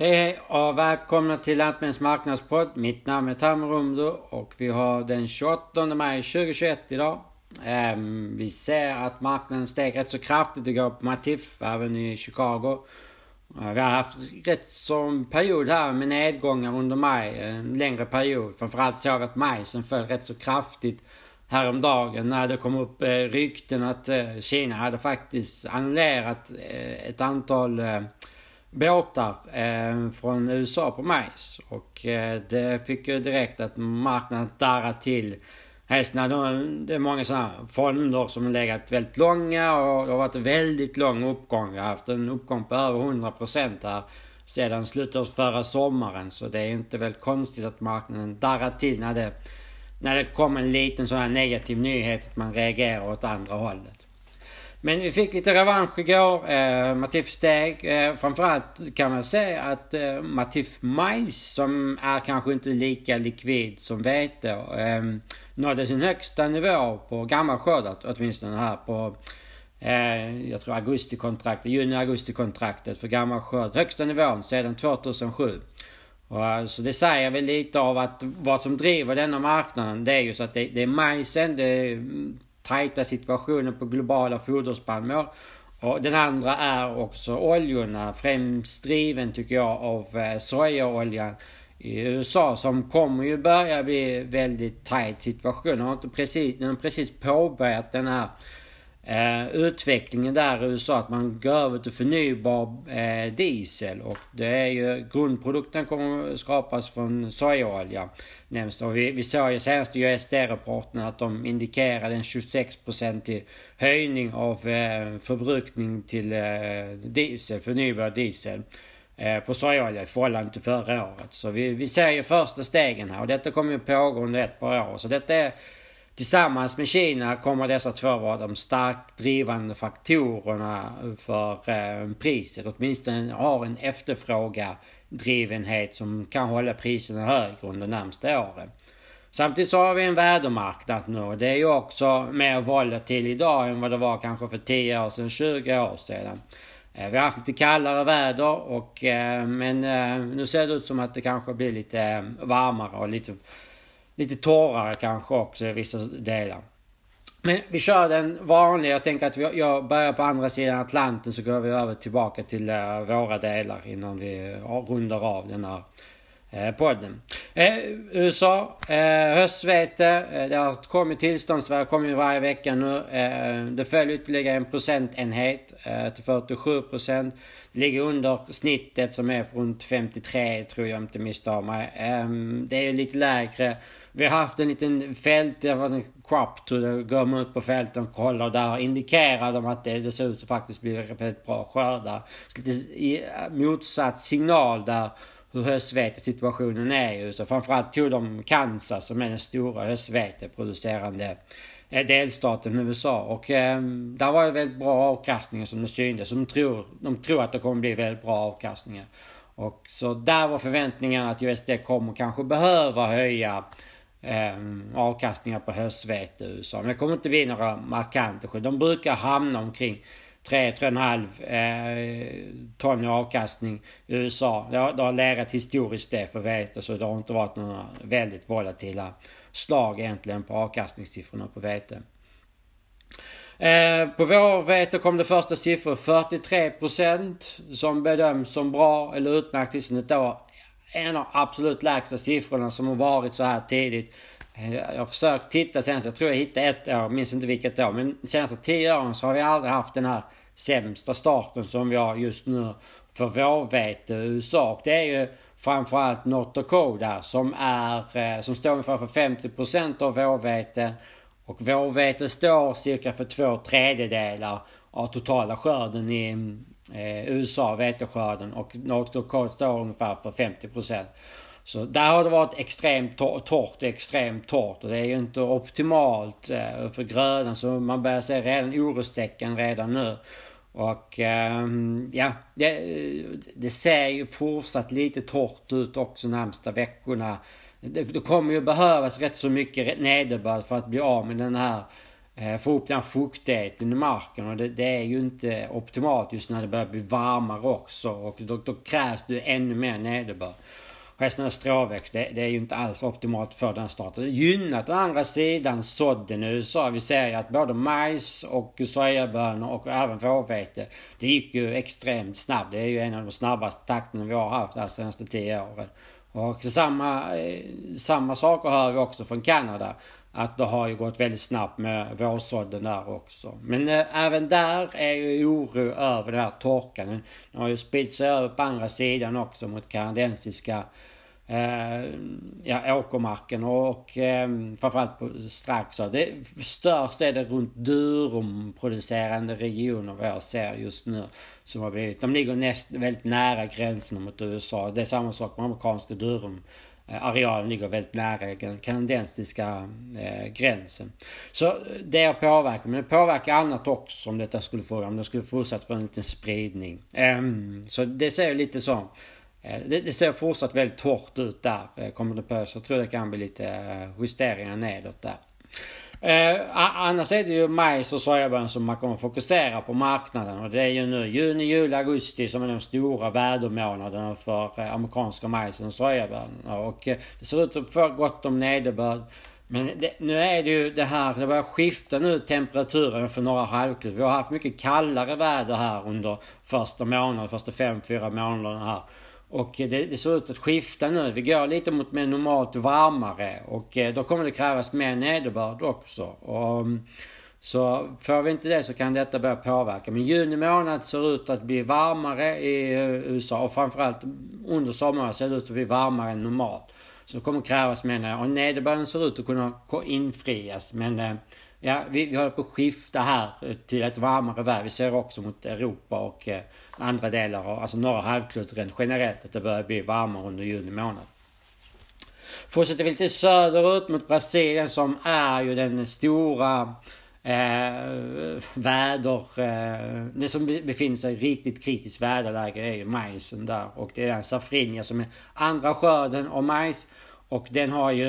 Hej hej och välkomna till Lantmäns marknadspodd. Mitt namn är Tam Rumdo och vi har den 28 maj 2021 idag. Um, vi ser att marknaden steg rätt så kraftigt igår på Matif, även i Chicago. Uh, vi har haft rätt som period här med nedgångar under maj, en längre period. Framförallt såg vi att majsen föll rätt så kraftigt häromdagen när det kom upp eh, rykten att eh, Kina hade faktiskt annullerat ett antal båtar eh, från USA på majs. Och eh, det fick ju direkt att marknaden darra till. Helst när det är många sådana fonder som har legat väldigt långa och det har varit väldigt lång uppgång. Vi har haft en uppgång på över 100% här sedan slutet av förra sommaren. Så det är inte väldigt konstigt att marknaden darrar till när det, när det kom en liten sån här negativ nyhet att man reagerar åt andra hållet. Men vi fick lite revansch igår. Eh, Matif steg. Eh, framförallt kan man säga att eh, Matif majs, som är kanske inte lika likvid som vete, eh, nådde sin högsta nivå på gammalskördat, åtminstone här på eh, jag tror augustikontraktet, juni-augustikontraktet för gammalskörd. Högsta nivån sedan 2007. Och, eh, så det säger väl lite av att vad som driver denna marknaden det är ju så att det, det är majsen, det mm, är tajta situationen på globala foderspannmål. Och den andra är också oljorna, främst driven tycker jag av eh, sojaoljan i USA som kommer ju börja bli väldigt tajt situation. De har inte precis, de har precis påbörjat den här eh, utvecklingen där i USA att man går över till förnybar eh, diesel och det är ju grundprodukten kommer skapas från sojaolja. Nämns och vi, vi såg ju senaste USD-rapporten att de indikerade en 26-procentig höjning av eh, förbrukning till eh, diesel, förnybar diesel eh, på sojaolja i förhållande till förra året. Så vi, vi ser ju första stegen här och detta kommer ju pågå under ett par år. Så detta är Tillsammans med Kina kommer dessa två vara de starkt drivande faktorerna för eh, priset. Åtminstone har en efterfrågadrivenhet som kan hålla priserna högre under de närmsta åren. Samtidigt så har vi en vädermarknad nu. Det är ju också mer volatil idag än vad det var kanske för 10 år sedan, 20 år sedan. Eh, vi har haft lite kallare väder och eh, men nu ser det ut som att det kanske blir lite varmare och lite lite torrare kanske också i vissa delar. Men vi kör den vanliga. Jag tänker att vi, jag börjar på andra sidan Atlanten så går vi över tillbaka till uh, våra delar innan vi rundar av den här uh, podden. Uh, USA, uh, höstvete. Uh, det har kommit tillståndsvärde, kommer ju varje vecka nu. Uh, det följer ytterligare en procentenhet till 47 procent. Det ligger under snittet som är runt 53 tror jag inte misstar mig. Ehm, det är lite lägre vi har haft en liten fält, det var en crop tour, där går man ut på fälten och kollar och där indikerar de att det, det ser ut att faktiskt bli väldigt bra skördar. Så lite i, motsatt signal där hur höstvetesituationen är ju. Så framförallt tog de Kansas som är den stora höstveteproducerande eh, delstaten i USA. Och eh, där var det väldigt bra avkastningar som det syntes. de, tror, de tror att det kommer bli väldigt bra avkastningar. Och så där var förväntningarna att USD kommer kanske behöva höja eh, avkastningar på höstvete i USA. Men det kommer inte bli några markanta De brukar hamna omkring 3-3,5 eh, ton i avkastning i USA. Det har, det har legat historiskt det för vete så det har inte varit några väldigt volatila slag egentligen på avkastningssiffrorna på vete. Eh, på vårvete kom det första siffror 43% som bedöms som bra eller utmärkt i snitt år en av absolut lägsta siffrorna som har varit så här tidigt. Eh, jag har försökt titta senast, jag tror jag hittade ett år, minns inte vilket år. Men de senaste tio åren så har vi aldrig haft den här sämsta starten som vi har just nu för vårvete i USA. Och det är ju framförallt North Dakota som, är, eh, som står ungefär för 50% av vårvete. Och vårvete står cirka för två tredjedelar av totala skörden i eh, USA, veteskörden och North Dakota står ungefär för 50%. Så där har det varit extremt torrt, extremt torrt och det är ju inte optimalt eh, för grödan så man börjar se redan orostecken redan nu. Och eh, ja, det, det, ser ju fortsatt lite torrt ut också närmsta veckorna. Det, det kommer ju behövas rätt så mycket nederbörd för att bli av med den här Eh, få upp den fuktigheten i marken och det, det, är ju inte optimalt just när det börjar bli varmare också och då, då krävs det ännu mer nederbörd. Resten stråväxt, det, det, är ju inte alls optimalt för den starten. Det gynnat å andra sidan sådden i USA. Vi ser ju att både majs och sojabönor och även vårvete, det gick ju extremt snabbt. Det är ju en av de snabbaste takterna vi har haft de senaste tio åren. Och samma, eh, samma saker hör vi också från Kanada. Att det har ju gått väldigt snabbt med vårsådden där också. Men eh, även där är ju oro över den här torkan. Den har ju spritt sig över på andra sidan också mot kanadensiska eh, ja, åkermarken och eh, framförallt på, strax så. Det störst är det runt Durum-producerande regioner vad jag ser just nu. Som har blivit, de ligger näst, väldigt nära gränsen mot USA. Det är samma sak med amerikanska Durum. Eh, arealen ligger väldigt nära den kanadensiska eh, gränsen. Så eh, det har påverkat, men det påverkar annat också om detta skulle få, om det skulle fortsatt få en liten spridning. Um, så det ser lite så eh, det, det ser fortsatt väldigt hårt ut där. Kommer det på. Så jag tror det kan bli lite justeringar nedåt där. Eh, annars är det ju majs och sojabönor som man kommer fokusera på marknaden. Och det är ju nu juni, juli, augusti som är de stora vädermånaderna för eh, amerikanska majsen och sojabönorna. Och eh, det ser ut att få gott om nederbörd. Men det, nu är det ju det här, det börjar skifta nu temperaturen för norra halvklotet. Vi har haft mycket kallare väder här under första månaden, första fem, fyra månaderna här. Och det, det ser ut att skifta nu. Vi går lite mot mer normalt varmare och eh, då kommer det krävas mer nederbörd också. Och, mm, så får vi inte det så kan detta börja påverka. Men juni månad ser ut att bli varmare i eh, USA och framförallt under sommaren ser det ut att bli varmare än normalt. Så det kommer krävas mer och nederbörden ser ut att kunna infrias men eh, Ja, vi, vi håller på att skifta här till ett varmare väder. Vi ser också mot Europa och eh, andra delar av, alltså norra halvklotet rent generellt, att det börjar bli varmare under juni månad. Fortsätter vi lite söderut mot Brasilien som är ju den stora eh, väder... Eh, det som befinner sig i riktigt kritiskt väderläge är ju majsen där. Och det är den safrinja som är andra skörden av majs. Och den har ju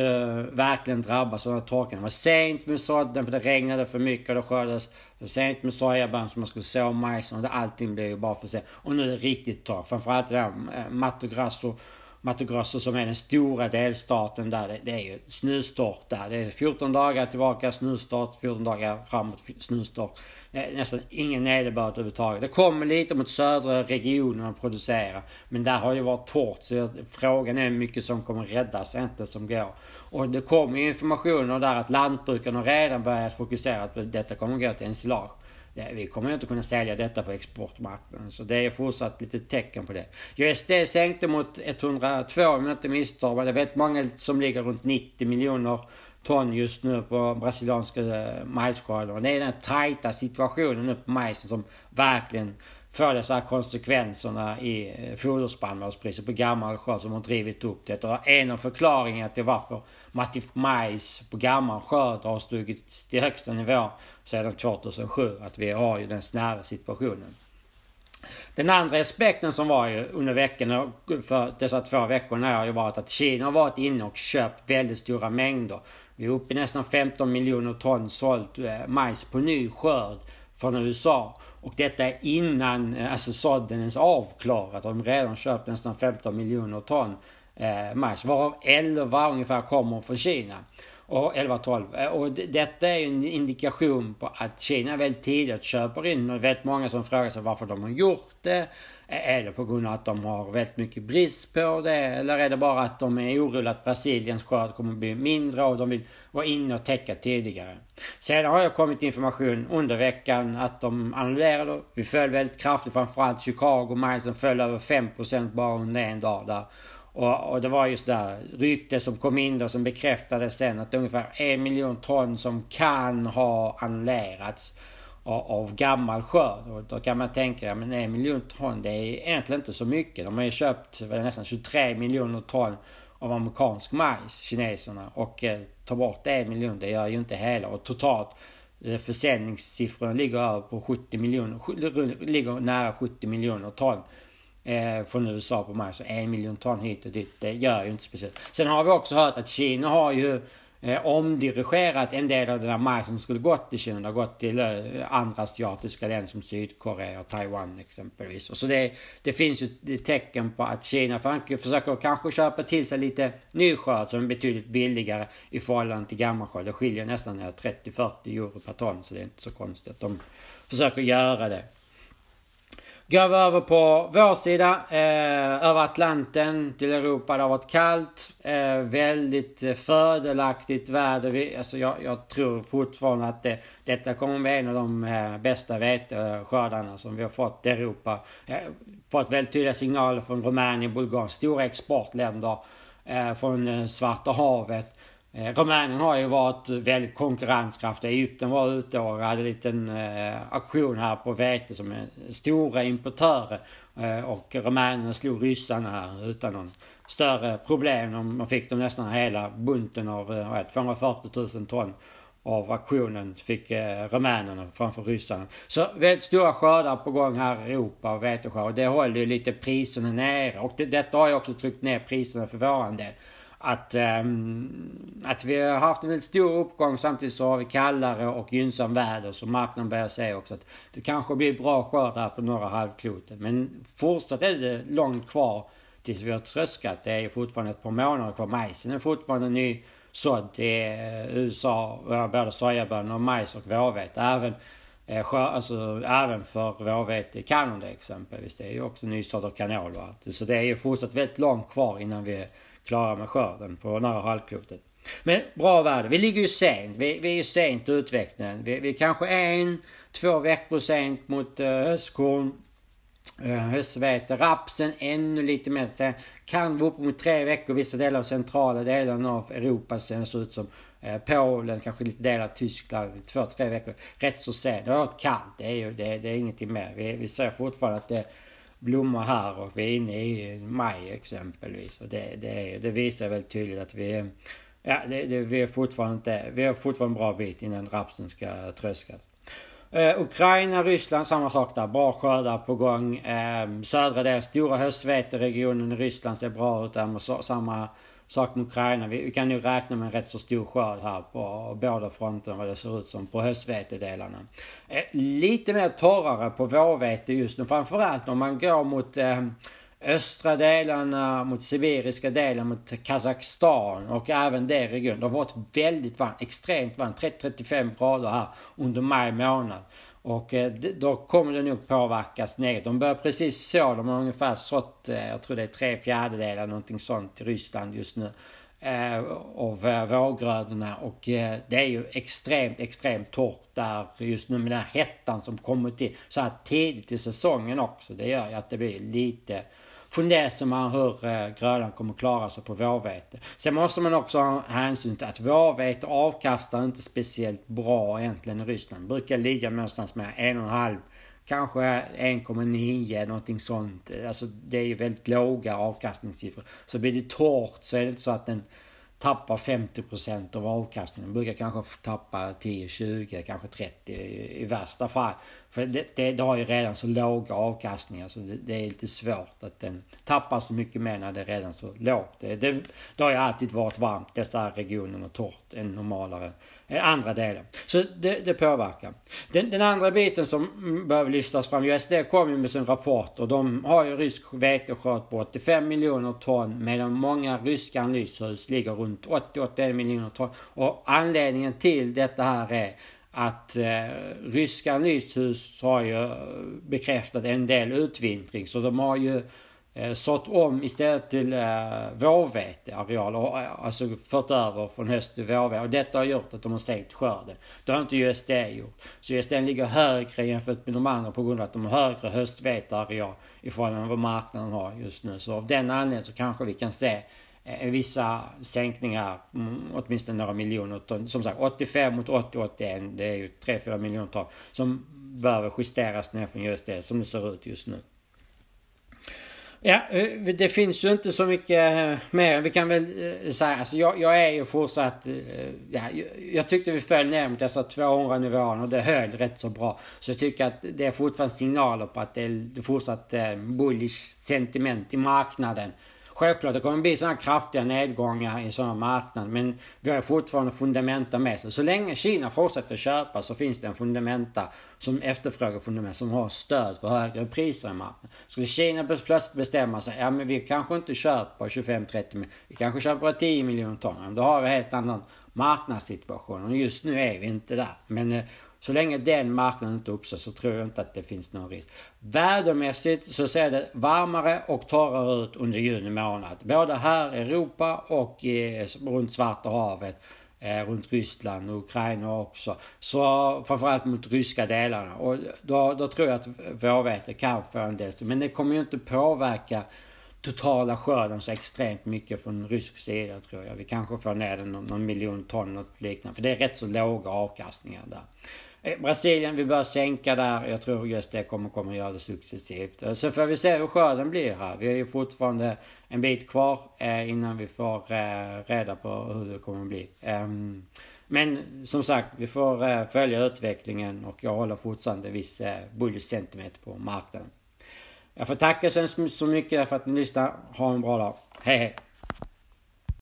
verkligen drabbats av den här torkan. Det var sent med sådden för det regnade för mycket och det skördades för sent med sojabönor som man skulle så majsen och allting blev ju bara för sent. Och nu är det riktigt torrt. Framförallt det där matto eh, Mato Grasso Mato Grosso som är den stora delstaten där. Det, det är ju snustort där. Det är 14 dagar tillbaka snustort, 14 dagar framåt snustort. Nästan ingen nederbörd överhuvudtaget. Det kommer lite mot södra regionen att producera. Men där har ju varit torrt så frågan är hur mycket som kommer räddas, inte som går. Och det kommer ju informationer där att lantbrukarna redan börjat fokusera på att detta kommer gå till ensilage vi kommer inte kunna sälja detta på exportmarknaden. Så det är fortsatt lite tecken på det. USD sänkte mot 102 om jag inte misstar mig. det är väldigt många som ligger runt 90 miljoner ton just nu på brasilianska eh, majsskalor. majsskörden. Det är den tajta situationen nu på majsen som verkligen får dessa konsekvenserna i eh, foderspannmålspriset på gammal skörd som har drivit upp det. Och en av förklaringarna till varför Matif majs på gammal skörd har stigit till högsta nivå sedan 2007. Att vi har ju den snäva situationen. Den andra aspekten som var ju under veckan, för dessa två veckorna, har ju varit att Kina har varit inne och köpt väldigt stora mängder. Vi är uppe i nästan 15 miljoner ton sålt eh, majs på ny skörd från USA. Och detta är innan eh, alltså sådden ens avklarat. De har redan köpt nästan 15 miljoner ton eh, majs. Varav 11 ungefär kommer från Kina. Eh, och 11-12. Och detta är ju en indikation på att Kina väldigt tidigt köper in. Och väldigt många som frågar sig varför de har gjort det. Eh, är det på grund av att de har väldigt mycket brist på det? Eller är det bara att de är oroliga att Brasiliens skörd kommer att bli mindre och de vill vara inne och täcka tidigare? Sen har jag kommit information under veckan att de annullerade. Vi föll väldigt kraftigt, framförallt Chicago. Majsen föll över 5% bara under en dag där. Och, och, det var just där rykte som kom in då som bekräftades sen att det är ungefär en miljon ton som kan ha annullerats av, av gammal skörd. Och då kan man tänka, ja men en miljon ton det är egentligen inte så mycket. De har ju köpt nästan 23 miljoner ton av amerikansk majs, kineserna. Och eh, ta bort en miljon, det gör ju inte hela. Och totalt eh, försäljningssiffrorna ligger över på 70 miljoner, ligger nära 70 miljoner ton eh, från USA på majs. Så en miljon ton hit och dit, det gör ju inte speciellt. Sen har vi också hört att Kina har ju eh, omdirigerat en del av den där majsen som skulle gått till Kina. Det har gått till eh, andra asiatiska länder som Sydkorea och Taiwan exempelvis. Och så det, det finns ju tecken på att Kina försöker kanske köpa till sig lite ny skörd som är betydligt billigare i förhållande till gammal skörd. Det skiljer nästan 30-40 euro per ton så det är inte så konstigt att de försöker göra det. Går vi över på vår sida, eh, över Atlanten till Europa. Det har varit kallt. Eh, väldigt eh, fördelaktigt väder. Vi, alltså jag, jag, tror fortfarande att det, detta kommer bli en av de eh, bästa veteskördarna som vi har fått i Europa. Eh, fått väldigt tydliga signaler från Rumänien, Bulgarien, stora exportländer. Eh, från eh, Svarta havet. Eh, Rumänien har ju varit väldigt konkurrenskraftiga. Egypten var ute och hade en liten eh, aktion här på vete som är stora importörer. Eh, och Rumänien slog ryssarna här utan någon större problem. De fick de nästan hela bunten av eh, 240 000 ton av aktionen fick eh, rumänerna framför ryssarna. Så väldigt stora skördar på gång här i Europa och veteskörd. Det håller ju lite priserna nere. Och det, detta har ju också tryckt ner priserna för våran del att, um, att vi har haft en väldigt stor uppgång samtidigt så har vi kallare och gynnsam väder så marknaden börjar säga också att det kanske blir bra skörd här på norra halvklotet. Men fortsatt är det långt kvar tills vi har tröskat. Det är fortfarande ett par månader kvar. Majsen är fortfarande ny sådd i eh, USA, eh, både sojabönor och majs och vårvete. Även eh, Alltså även för vårvete i Kanada exempelvis. Det är ju också nysådd och kanol. Så det är ju fortsatt väldigt långt kvar innan vi klara med skörden på norra halvklotet. Men bra värde. Vi ligger ju sent. Vi, vi är ju sent i utvecklingen. Vi, vi är kanske en, två veckor sent mot uh, höstkorn. Eh, uh, höstvete. Rapsen ännu lite mer sen. Kan vara uppemot tre veckor vissa delar av centrala delen av Europa ser det ut som. Eh, Polen, kanske lite delar av Tyskland. Två, tre veckor. Rätt så sent. Det har varit kallt. Det är ju det, det är ingenting mer. Vi, vi ser fortfarande att det blommor här och vi är inne i maj exempelvis. Och det, det, det visar väldigt tydligt att vi är, ja, det, det, vi är fortfarande inte, vi har fortfarande en bra bit innan rapsen ska tröskas. Eh, Ukraina, Ryssland, samma sak där. Bra skördar på gång. Eh, södra delen, stora höstveteregionen i Ryssland ser bra ut där med så, samma sak med Ukraina. Vi, vi kan nu räkna med en rätt så stor skörd här på båda fronterna vad det ser ut som på höstvetedelarna. Eh, lite mer torrare på vårvete just nu. Framförallt om man går mot eh, östra delarna, mot sibiriska delen, mot Kazakstan och även det regionen. Det har varit väldigt varmt, extremt varmt, 30-35 grader här under maj månad. Och eh, då kommer det nog påverkas negativt. De börjar precis så. De har ungefär sått, eh, jag tror det är tre fjärdedelar någonting sånt i Ryssland just nu. Eh, av vårgrödorna och det är ju extremt, extremt torrt där just nu med den här hettan som kommer till så här tidigt i säsongen också. Det gör ju att det blir lite funderar man hur eh, grödan kommer klara sig på vårvete. Sen måste man också ha hänsyn till att vårvete avkastar inte speciellt bra egentligen i Ryssland. Brukar ligga någonstans med en och en halv Kanske 1,9 någonting sånt. Alltså det är ju väldigt låga avkastningssiffror. Så blir det torrt så är det inte så att den tappar 50% av avkastningen. Brukar kanske tappa 10, 20, kanske 30 i värsta fall. För det, det, det har ju redan så låga avkastningar så det, det, är lite svårt att den tappar så mycket mer när det är redan så lågt. Det, det, det har ju alltid varit varmt dessa regionerna torrt än normalare än andra delar. Så det, det påverkar. Den, den, andra biten som behöver lyftas fram. USD kom ju med sin rapport och de har ju rysk veteskörd på 85 miljoner ton medan många ryska analyshus ligger runt 80-81 miljoner ton. Och anledningen till detta här är att eh, ryska analyshus har ju eh, bekräftat en del utvintring så de har ju eh, sått om istället till eh, vårveteareal och eh, alltså fört över från höst till vårvete. Och detta har gjort att de har sänkt skörden. Det har inte USD gjort. Så USD ligger högre jämfört med de andra på grund av att de har högre höstveteareal i förhållande till vad marknaden har just nu. Så av den anledningen så kanske vi kan se Eh, vissa sänkningar, mm, åtminstone några miljoner ton. Som sagt 85 mot 80-81, det är ju 3-4 miljoner ton. Som behöver justeras ner från just det som det ser ut just nu. Ja, eh, det finns ju inte så mycket eh, mer. Vi kan väl säga, alltså jag, jag är ju fortsatt... Ja, jag tyckte vi föll ner mot dessa 200 nivåerna och det höll rätt så bra. Så jag tycker att det är fortfarande signaler på att det är fortsatt bullish sentiment i marknaden självklart det kommer bli sådana kraftiga nedgångar i sådana marknader men vi har fortfarande fundamenta med sig. Så länge Kina fortsätter köpa så finns det en fundamenta som efterfrågar fundament som har stöd för högre priser i marknaden. Skulle Kina plötsligt bestämma sig, ja men vi kanske inte köper 25-30 miljoner, vi kanske köper 10 miljoner ton. Då har vi en helt annan marknadssituation och just nu är vi inte där. Men eh, så länge den marknaden inte uppstår så tror jag inte att det finns någon risk. Vädermässigt så ser det varmare och torrare ut under juni månad. Både här i Europa och i, runt Svarta havet. Eh, runt Ryssland och Ukraina också. Så framförallt mot ryska delarna. Och då, då tror jag att vårvete kan få en del Men det kommer ju inte påverka totala skörden så extremt mycket från rysk sida tror jag. Vi kanske får ner den någon, någon miljon ton något liknande. För det är rätt så låga avkastningar där. Eh, Brasilien, vi bör sänka där. Jag tror just det kommer, kommer göra det successivt. Eh, så får vi se hur skörden blir här. Vi har ju fortfarande en bit kvar eh, innan vi får reda på hur det kommer bli. Ehm, men som sagt, vi får följa utvecklingen och jag håller fortfarande viss eh, bullish sentiment på marknaden. Jag får tacka så mycket för att ni lyssnade. Ha en bra dag. Hej hej!